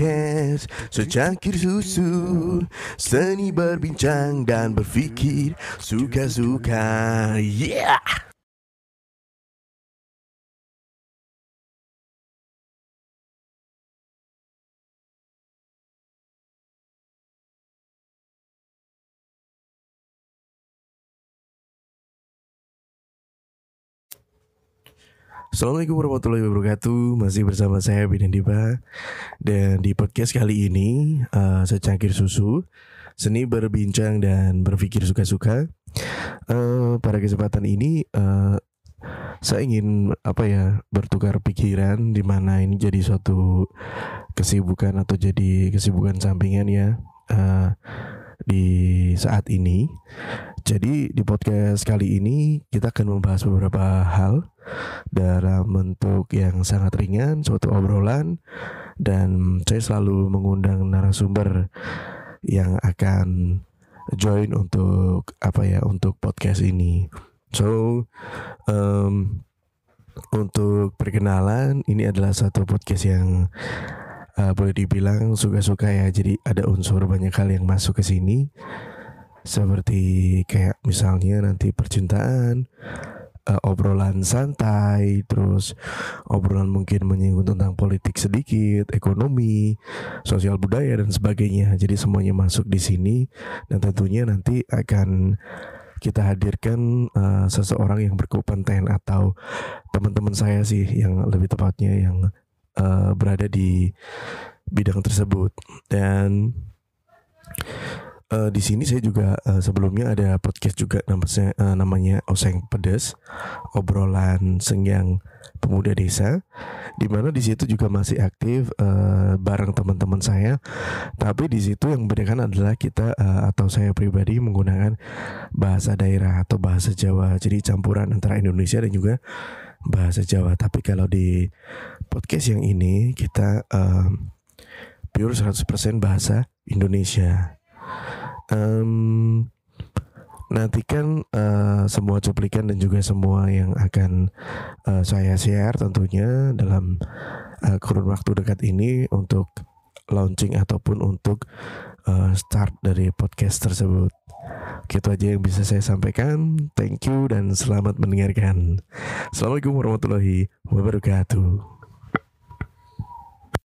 podcast secangkir susu Seni berbincang dan berpikir suka-suka. Yeah Assalamualaikum warahmatullahi wabarakatuh. Masih bersama saya Bina Diba Dan di podcast kali ini uh, Secangkir susu Seni berbincang dan berpikir suka-suka. Uh, Pada kesempatan ini uh, Saya ingin apa ya Bertukar pikiran Di mana ini jadi suatu Kesibukan atau jadi kesibukan sampingan ya uh, Di saat ini. Jadi di podcast kali ini kita akan membahas beberapa hal dalam bentuk yang sangat ringan, suatu obrolan dan saya selalu mengundang narasumber yang akan join untuk apa ya untuk podcast ini. So um, untuk perkenalan ini adalah satu podcast yang uh, boleh dibilang suka-suka ya. Jadi ada unsur banyak hal yang masuk ke sini seperti kayak misalnya nanti percintaan uh, obrolan santai, terus obrolan mungkin menyinggung tentang politik sedikit, ekonomi, sosial budaya dan sebagainya. Jadi semuanya masuk di sini dan tentunya nanti akan kita hadirkan uh, seseorang yang berkompeten atau teman-teman saya sih yang lebih tepatnya yang uh, berada di bidang tersebut dan uh, di sini saya juga uh, sebelumnya ada podcast juga namanya uh, namanya Oseng Pedes obrolan sengyang pemuda desa di mana di situ juga masih aktif uh, bareng teman-teman saya. Tapi di situ yang membedakan adalah kita uh, atau saya pribadi menggunakan bahasa daerah atau bahasa Jawa. Jadi campuran antara Indonesia dan juga bahasa Jawa. Tapi kalau di podcast yang ini kita uh, pure 100% bahasa Indonesia um, nantikan uh, semua cuplikan dan juga semua yang akan uh, saya share tentunya dalam uh, kurun waktu dekat ini untuk launching ataupun untuk uh, start dari podcast tersebut. Gitu aja yang bisa saya sampaikan. Thank you dan selamat mendengarkan. Assalamualaikum warahmatullahi wabarakatuh.